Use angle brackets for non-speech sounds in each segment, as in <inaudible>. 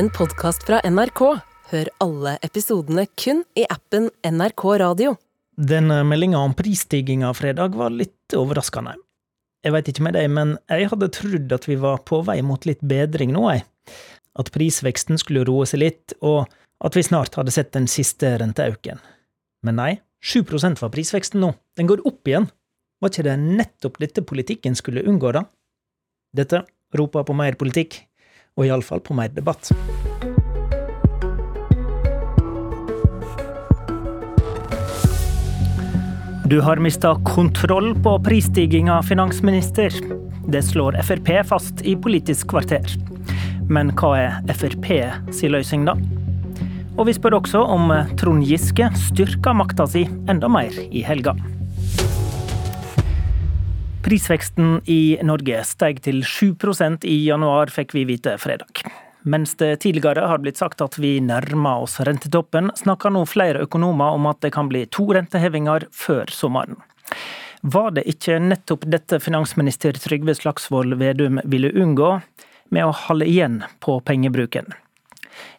en podkast fra NRK. Hør alle episodene kun i appen NRK Radio. Den meldinga om prisstigninga fredag var litt overraskende. Jeg veit ikke med deg, men jeg hadde trodd at vi var på vei mot litt bedring nå, jeg. At prisveksten skulle roe seg litt, og at vi snart hadde sett den siste renteauken. Men nei, 7% var prisveksten nå. Den går opp igjen. Var ikke det nettopp dette politikken skulle unngå, da? Dette roper på mer politikk, og iallfall på mer debatt. Du har mista kontroll på prisstigninga, finansminister. Det slår Frp fast i Politisk kvarter. Men hva er Frp si løsning, da? Og vi spør også om Trond Giske styrker makta si enda mer i helga. Prisveksten i Norge steg til 7% i januar, fikk vi vite fredag. Mens det tidligere har blitt sagt at vi nærmer oss rentetoppen, snakker nå flere økonomer om at det kan bli to rentehevinger før sommeren. Var det ikke nettopp dette finansminister Trygve Slagsvold Vedum ville unngå, med å holde igjen på pengebruken?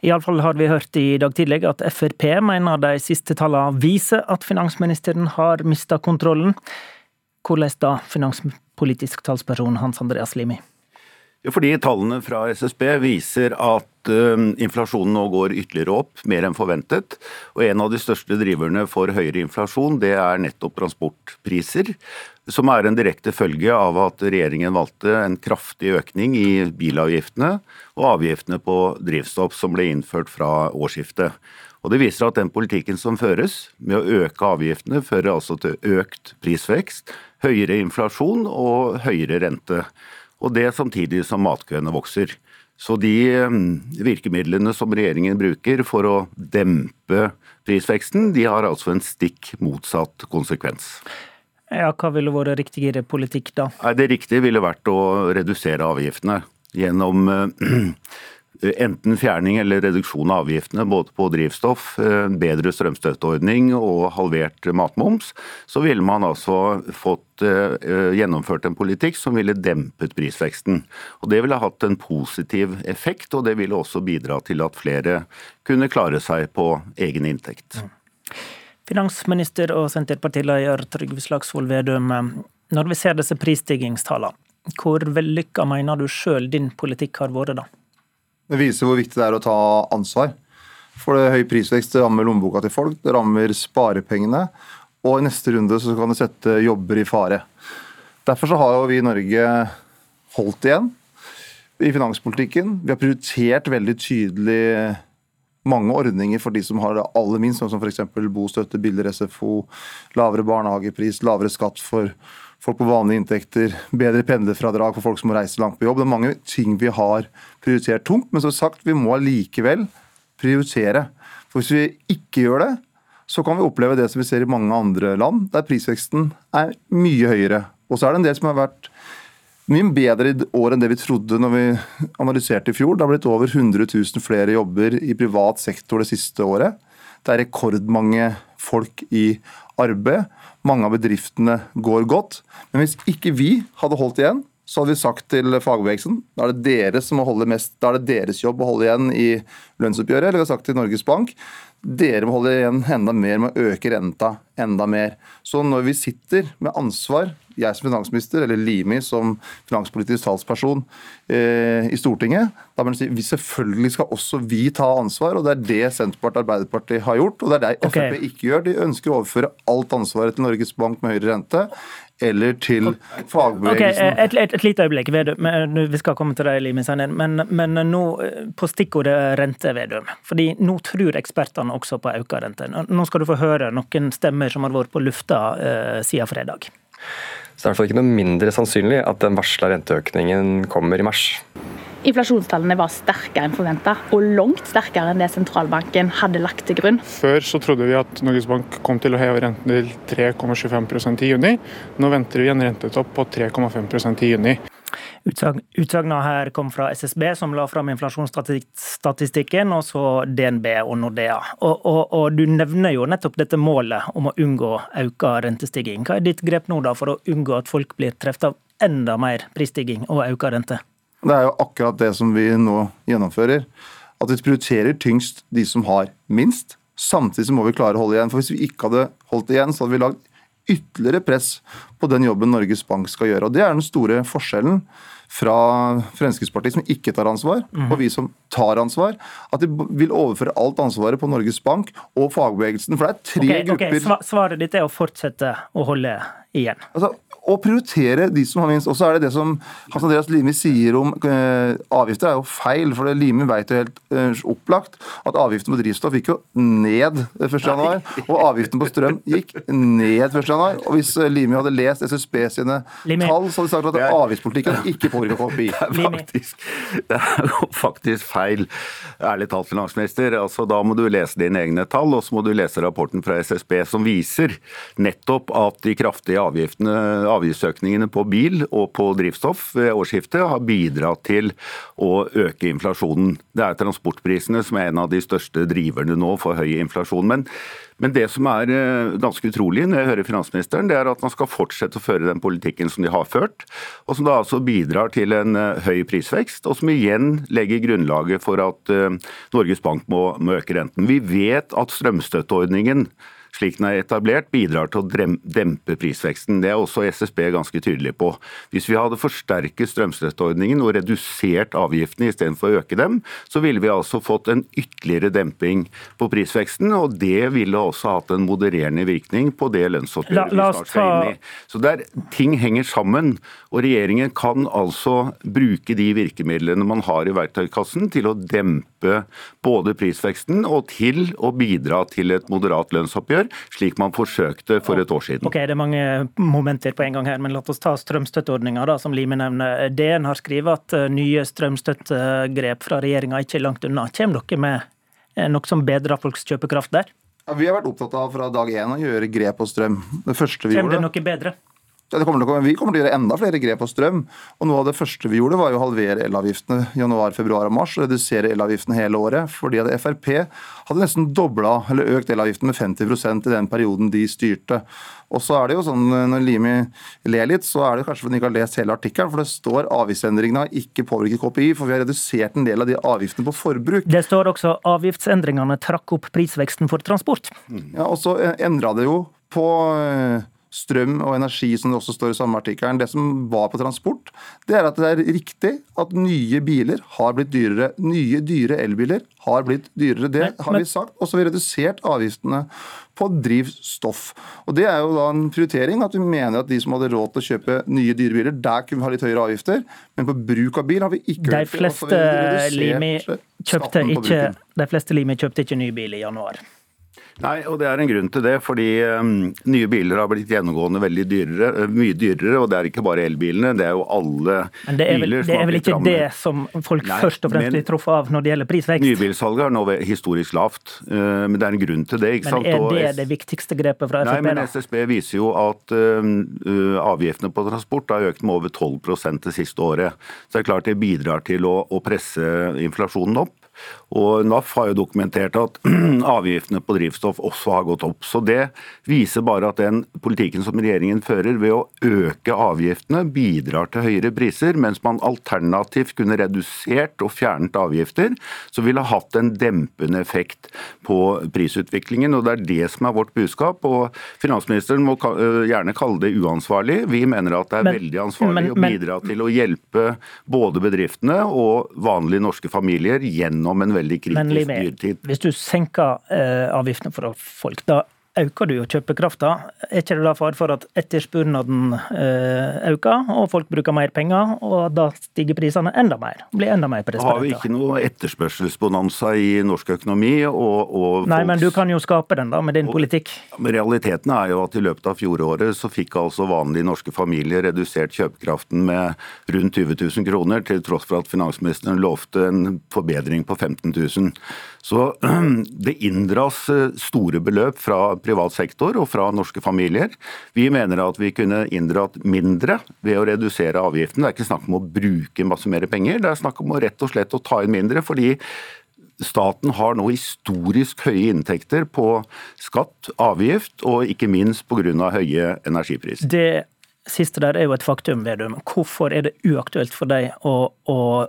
Iallfall har vi hørt i dag tidlig at Frp mener de siste tallene viser at finansministeren har mista kontrollen. Hvordan da, finanspolitisk talsperson Hans Andreas Limi? Fordi tallene fra SSB viser at inflasjonen nå går ytterligere opp, mer enn forventet. Og en av de største driverne for høyere inflasjon, det er nettopp transportpriser. Som er en direkte følge av at regjeringen valgte en kraftig økning i bilavgiftene og avgiftene på drivstoff som ble innført fra årsskiftet. Og Det viser at den politikken som føres, med å øke avgiftene, fører altså til økt prisvekst, høyere inflasjon og høyere rente. Og det samtidig som matkøene vokser. Så de mm, virkemidlene som regjeringen bruker for å dempe prisveksten, de har altså en stikk motsatt konsekvens. Ja, Hva ville vært riktigere politikk da? Det riktige ville vært å redusere avgiftene gjennom enten fjerning eller reduksjon av avgiftene både på drivstoff, eh, bedre strømstøtteordning og halvert matmoms, så ville man altså fått eh, gjennomført en politikk som ville dempet prisveksten. Og Det ville hatt en positiv effekt, og det ville også bidra til at flere kunne klare seg på egen inntekt. Finansminister og Senterpartileder Trygve Slagsvold Vedum, når vi ser disse prisstigningstallene, hvor vellykka mener du sjøl din politikk har vært da? Det viser hvor viktig det er å ta ansvar. For det høy prisvekst det rammer lommeboka til folk, det rammer sparepengene. Og i neste runde så kan det sette jobber i fare. Derfor så har vi i Norge holdt igjen i finanspolitikken. Vi har prioritert veldig tydelig mange ordninger for de som har det aller minst, som f.eks. bostøtte, billigere SFO, lavere barnehagepris, lavere skatt for folk på vanlige inntekter, bedre pendlerfradrag for folk som må reise langt på jobb. Det er mange ting vi har prioritert tungt, men som sagt, vi må likevel prioritere. For hvis vi ikke gjør det, så kan vi oppleve det som vi ser i mange andre land, der prisveksten er mye høyere. Og så er det en del som har vært mye bedre i år enn det vi trodde når vi analyserte i fjor. Det har blitt over 100 000 flere jobber i privat sektor det siste året. Det er rekordmange folk i arbeid. Mange av bedriftene går godt. Men hvis ikke vi hadde holdt igjen, så hadde vi sagt til fagbevegelsen da er det dere som må holde mest, da er det deres jobb å holde igjen i lønnsoppgjøret. Eller vi har sagt til Norges Bank dere må holde igjen enda mer med å øke renta enda mer. Så når vi sitter med ansvar, jeg som finansminister eller Limi som finanspolitisk talsperson eh, i Stortinget, da må man si vi selvfølgelig skal også vi ta ansvar. og Det er det Senterpartiet og Arbeiderpartiet har gjort, og det er det Frp okay. ikke gjør. De ønsker å overføre alt ansvaret til Norges Bank med høyere rente eller til fagbevegelsen. Okay, et, et, et, lite øyeblikk, Vedum. Vi skal komme til deg, Limi Men, men nå på stikkordet rente, Vedum. Fordi nå tror ekspertene også på økt rente. Nå skal du få høre noen stemmer som har vært på lufta eh, siden fredag. Så det er i hvert fall ikke noe mindre sannsynlig at den varsla renteøkningen kommer i mars. Inflasjonstallene var sterkere enn forventa, og langt sterkere enn det sentralbanken hadde lagt til grunn. Før så trodde vi at Norges Bank kom til å heve renten til 3,25% i juni. Nå venter vi en rentetopp på 3,5% i juni. Utsagna her kom fra SSB, som la fram inflasjonsstatistikken, og så DNB og Nordea. Og, og, og, Du nevner jo nettopp dette målet om å unngå økt rentestigning. Hva er ditt grep nå da for å unngå at folk blir truffet av enda mer prisstigning og økt rente? Det er jo akkurat det som vi nå gjennomfører. at vi prioriterer tyngst de som har minst. Samtidig så må vi klare å holde igjen. For hvis vi ikke hadde holdt igjen, så hadde vi lagd ytterligere press på den jobben Norges Bank skal gjøre. Og Det er den store forskjellen fra Fremskrittspartiet, som ikke tar ansvar, og vi som tar ansvar. At de vil overføre alt ansvaret på Norges Bank og fagbevegelsen. For det er tre okay, ok, grupper sva- Svaret ditt er å fortsette å holde igjen. altså, å prioritere de som har minst. Og så er det det som Hans Andreas Limi sier om eh, avgifter, er jo feil. For Limi vet jo helt eh, opplagt at avgiften på drivstoff gikk jo ned 1.1., og avgiften på strøm gikk ned 1.1. Og hvis eh, Limi hadde lest SSB sine Limi. tall, så hadde de sagt at avgiftspolitikken ikke påvirka Det er Faktisk, det er jo faktisk feil, ærlig talt, finansminister. Altså, da må du lese dine egne tall, og så må du lese rapporten fra SSB som viser nettopp at de kraftige avgiftene, avgiftsøkningene på bil og på drivstoff ved årsskiftet har bidratt til å øke inflasjonen. Det er transportprisene som er en av de største driverne nå for høy inflasjon. Men men det som er eh, ganske utrolig når jeg hører finansministeren, det er at man skal fortsette å føre den politikken som de har ført, og som da altså bidrar til en eh, høy prisvekst, og som igjen legger grunnlaget for at eh, Norges Bank må, må øke renten. Vi vet at strømstøtteordningen slik den er etablert, bidrar til å dempe prisveksten. Det er også SSB ganske tydelig på. Hvis vi hadde forsterket strømstøtteordningen og redusert avgiftene istedenfor å øke dem, så ville vi altså fått en ytterligere demping på prisveksten, og det ville også hatt en modererende virkning på det lønnsoppgjøret vi snart skal inn i. Så der, ting henger sammen, og regjeringen kan altså bruke de virkemidlene man har i verktøykassen til å dempe både prisveksten og til å bidra til et moderat lønnsoppgjør, slik man forsøkte for et år siden. Ok, Det er mange momenter på en gang her, men la oss ta strømstøtteordninga, som Lime nevner. DN har skrevet at eh, nye strømstøttegrep fra regjeringa ikke er langt unna. Kommer dere med eh, noe som bedrer folks kjøpekraft der? Ja, vi har vært opptatt av fra dag én å gjøre grep på strøm. Det første vi Kommer det noe bedre? Ja, det kommer komme, vi kommer til å gjøre enda flere grep på strøm. og Noe av det første vi gjorde, var jo å halvere elavgiftene januar, februar og mars. og Redusere elavgiftene hele året. Fordi at Frp hadde nesten dobla, eller økt elavgiften med 50% i den perioden de styrte. Og så er det jo sånn, Når Limi ler litt, så er det kanskje fordi hun ikke har lest hele artikkelen. For det står avgiftsendringene har ikke påvirket KPI, for vi har redusert en del av de avgiftene på forbruk. Det står også avgiftsendringene trakk opp prisveksten for transport. Ja, Og så endra det jo på eh, strøm og energi, som det også står i samme artikkelen. Det som var på transport, det er at det er riktig at nye biler har blitt dyrere. Nye, dyre elbiler har blitt dyrere. Det har vi sagt. Og så har vi redusert avgiftene på drivstoff. Og Det er jo da en prioritering at vi mener at de som hadde råd til å kjøpe nye dyre biler, der kunne vi ha litt høyere avgifter. Men på bruk av bil har vi ikke De har vi Limi kjøpte ikke, de fleste Limi kjøpte ikke ny bil i januar. Nei, og det er en grunn til det, fordi um, nye biler har blitt gjennomgående veldig dyrere, uh, mye dyrere, og det er ikke bare elbilene, det er jo alle Men det er vel, biler det er vel ikke rammet. det som folk Nei, først og fremst men- blir truffet av når det gjelder prisvekst? Nybilsalget er nå historisk lavt, uh, men det er en grunn til det. ikke Men sant? er det det viktigste grepet fra Nei, Frp? men da? SSB viser jo at um, uh, avgiftene på transport har økt med over 12% det siste året. Så det er klart det bidrar til å, å presse inflasjonen opp. Og NAF har jo dokumentert at <clears throat> avgiftene på drivstoff også har gått opp. Så det viser bare at den politikken som regjeringen fører ved å øke avgiftene, bidrar til høyere priser, mens man alternativt kunne redusert og fjernet avgifter, så ville hatt en dempende effekt på prisutviklingen. og Det er det som er vårt budskap. og Finansministeren må øh, gjerne kalle det uansvarlig. Vi mener at det er Men- veldig ansvarlig men- å bidra til å hjelpe både bedriftene og vanlige norske familier gjennom en veldig kritisk dyrtid. hvis du senker eh, avgiftene for folk, da øker du jo kjøpekrafta. Er ikke det da fare for at etterspørnaden eh, øker, og folk bruker mer penger, og da stiger prisene enda mer? Blir enda mer Da har vi ikke noe etterspørselsbonanza i norsk økonomi. og, og Nei, men du kan jo skape den da, med din politikk. Men realiteten er jo at i løpet av fjoråret så fikk altså vanlige norske familier redusert kjøpekraften med rundt 20 000 kroner, til tross for at finansministeren lovte en forbedring på 15 000. Så <clears throat> det inndras eh, store beløp fra privat sektor og fra norske familier. Vi mener at vi kunne inndratt mindre ved å redusere avgiften. Det er ikke snakk om å bruke masse mer penger, det er snakk om å rett og slett å ta inn mindre. fordi Staten har nå historisk høye inntekter på skatt, avgift og ikke minst pga. høye energipriser. Det siste der er jo et faktum, Vedum. Hvorfor er det uaktuelt for deg å, å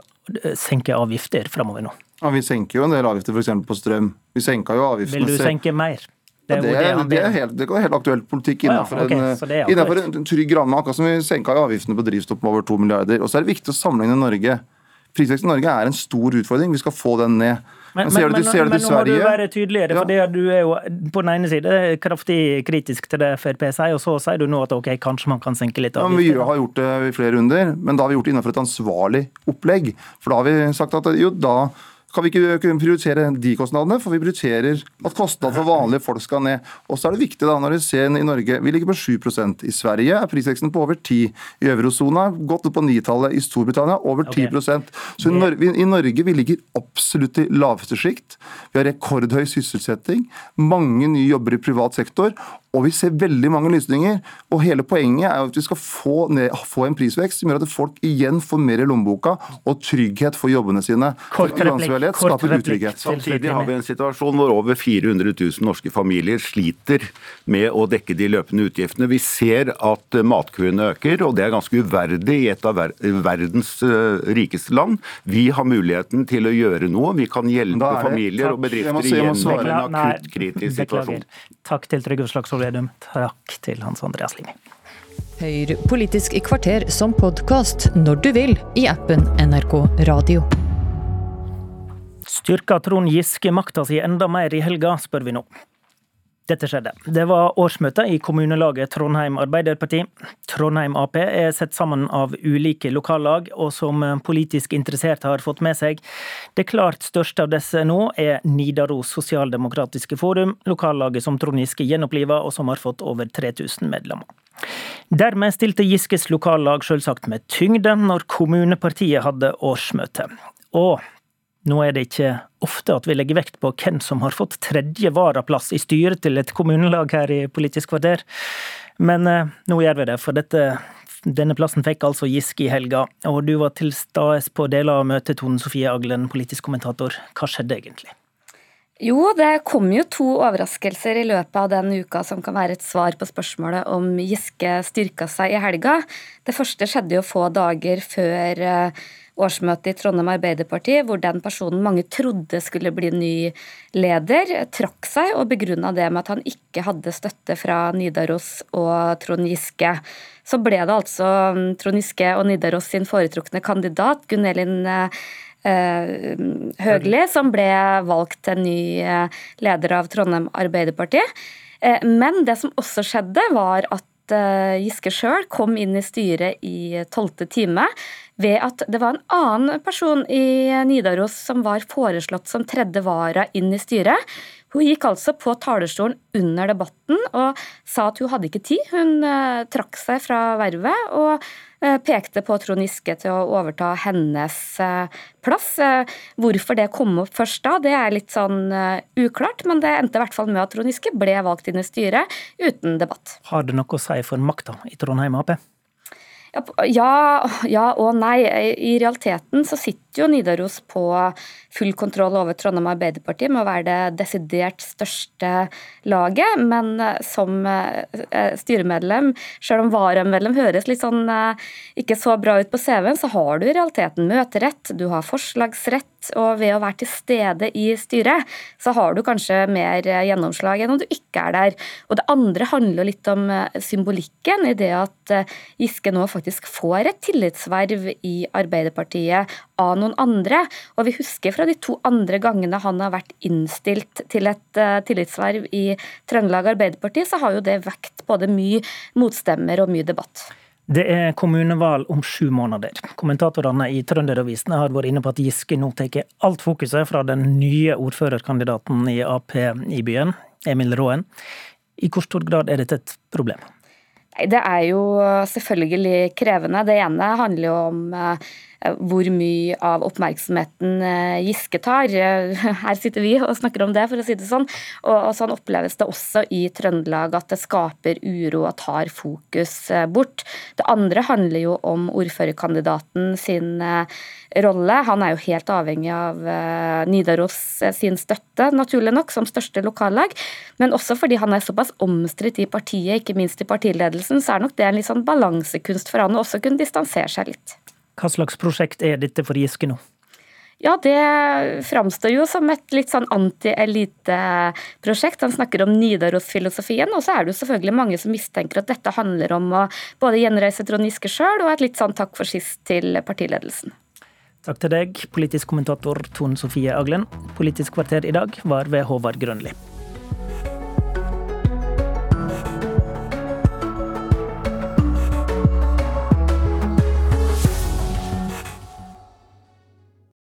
senke avgifter framover nå? Ja, Vi senker jo en del avgifter f.eks. på strøm. Vi senka jo avgiftene Vil du senke mer? Ja, det, er, det, er helt, det er helt aktuell politikk Å ja, innenfor, en, innenfor en, trygg ramme. Akkurat som vi senka avgiftene på drivstoff med over 2 milliarder. Og så er det viktig å sammenligne Norge. Prisveksten i Norge er en stor utfordring. Vi skal få den ned. Men, men, men, til, men nå må du være tydeligere, for Ja. du er jo på den ene side kraftig kritisk til det Frp sier, og så sier du nå at ok, kanskje man kan senke litt Ja, vi har gjort det i flere runder, men da har vi gjort det innenfor et ansvarlig opplegg. For da har vi sagt at jo, da kan vi ikke kunne prioritere de kostnadene, for vi prioriterer at kostnadene for vanlige folk skal ned. Og så er det viktig da, når vi ser i Norge, vi ligger på 7% I Sverige er prisveksten på over 10 I eurosona opp på 9-tallet. I Storbritannia over 10 okay. Så i, Norge, i Norge vi ligger absolutt i laveste sjikt. Vi har rekordhøy sysselsetting, mange nye jobber i privat sektor, og vi ser veldig mange lysninger. Og hele poenget er at vi skal få, ned, få en prisvekst som gjør at folk igjen får mer i lommeboka og trygghet for jobbene sine. Kort replikk, kort skaper replikk. utrygghet. Samtidig har vi en situasjon hvor over 400 000 norske familier sliter med å dekke de løpende utgiftene. Vi ser at eh, matkøene øker, og det er ganske uverdig i et av ver verdens eh, rikeste land. Vi har muligheten til å gjøre noe. Vi kan hjelpe er familier og Takk. Jeg må bedrifter i igjennom en akutt kritisk situasjon. Takk til Trygve Slagsvold Vedum. Takk til Hans Andreas Limi. Hør Politisk kvarter som podkast når du vil i appen NRK Radio. Styrker Trond Giske makta si enda mer i helga, spør vi nå. Dette skjedde. Det var årsmøte i kommunelaget Trondheim Arbeiderparti. Trondheim Ap er sett sammen av ulike lokallag, og som politisk interesserte har fått med seg. Det klart største av disse nå er Nidaros Sosialdemokratiske Forum, lokallaget som Trond Giske gjenoppliva, og som har fått over 3000 medlemmer. Dermed stilte Giskes lokallag selvsagt med tyngde når kommunepartiet hadde årsmøte. Og nå er det ikke ofte at vi legger vekt på hvem som har fått tredje varaplass i styret til et kommunelag her i Politisk kvarter, men eh, nå gjør vi det, for dette, denne plassen fikk altså Giske i helga. Og du var til stede på deler av møtet, Tone Sofie Aglen, politisk kommentator. Hva skjedde egentlig? Jo, det kom jo to overraskelser i løpet av den uka som kan være et svar på spørsmålet om Giske styrka seg i helga. Det første skjedde jo få dager før eh, årsmøtet i Trondheim Arbeiderparti, hvor den personen mange trodde skulle bli ny leder, trakk seg og begrunna det med at han ikke hadde støtte fra Nidaros og Trond Giske. Så ble det altså mm, Trond Giske og Nidaros sin foretrukne kandidat, Gunn Elin eh, Høgli, som ble valgt til ny eh, leder av Trondheim Arbeiderparti. Eh, Men det som også skjedde, var at eh, Giske sjøl kom inn i styret i tolvte time ved at det var en annen person i Nidaros som var foreslått som tredje vara inn i styret. Hun gikk altså på talerstolen under debatten og sa at hun hadde ikke tid. Hun eh, trakk seg fra vervet og eh, pekte på Trond Giske til å overta hennes eh, plass. Hvorfor det kom opp først da, det er litt sånn uklart, men det endte i hvert fall med at Trond Giske ble valgt inn i styret uten debatt. Har det noe å si for makta i Trondheim Ap? Ja, ja og nei. I realiteten så sitter jo Nidaros på full kontroll over Trondheim Arbeiderparti med å være det desidert største laget, men eh, som eh, eh, styremedlem, selv om varamedlem høres litt sånn ikke så bra ut på CV-en, så har du i realiteten møterett, du har forslagsrett, og ved å være til stede i styret, så har du kanskje mer gjennomslag enn om du ikke er der. Og det andre handler litt om symbolikken i det at Giske nå faktisk får et tillitsverv i Arbeiderpartiet av noen andre. Og vi husker fra de to andre gangene han har vært innstilt til et uh, tillitsverv i Trøndelag Arbeiderparti, så har jo det vekt både mye motstemmer og mye debatt. Det er kommunevalg om sju måneder. Kommentatorene i Trønderavisene har vært inne på at Giske nå tar alt fokuset fra den nye ordførerkandidaten i Ap i byen, Emil Råen. I hvor stor grad er dette et problem? Det er jo selvfølgelig krevende. Det ene handler jo om eh, hvor mye av oppmerksomheten eh, Giske tar. Eh, <laughs> Her sitter vi og snakker om det, for å si det sånn. Og, sånn oppleves det også i Trøndelag, at det skaper uro og tar fokus eh, bort. Det andre handler jo om ordførerkandidaten sin eh, rolle. Han er jo helt avhengig av eh, Nidaros eh, sin støtte, naturlig nok, som største lokallag. Men også fordi han er såpass omstridt i partiet, ikke minst i partiledelsen, så er nok det en litt sånn balansekunst for han å også kunne distansere seg litt. Hva slags prosjekt er dette for Giske nå? Ja, det framstår jo som et litt sånn anti-elite-prosjekt. Han snakker om Nidaros-filosofien, og så er det jo selvfølgelig mange som mistenker at dette handler om å både gjenreise Trond Giske sjøl, og et litt sånn takk for sist til partiledelsen. Takk til deg, politisk kommentator Tone Sofie Aglen. Politisk kvarter i dag var ved Håvard Grønli.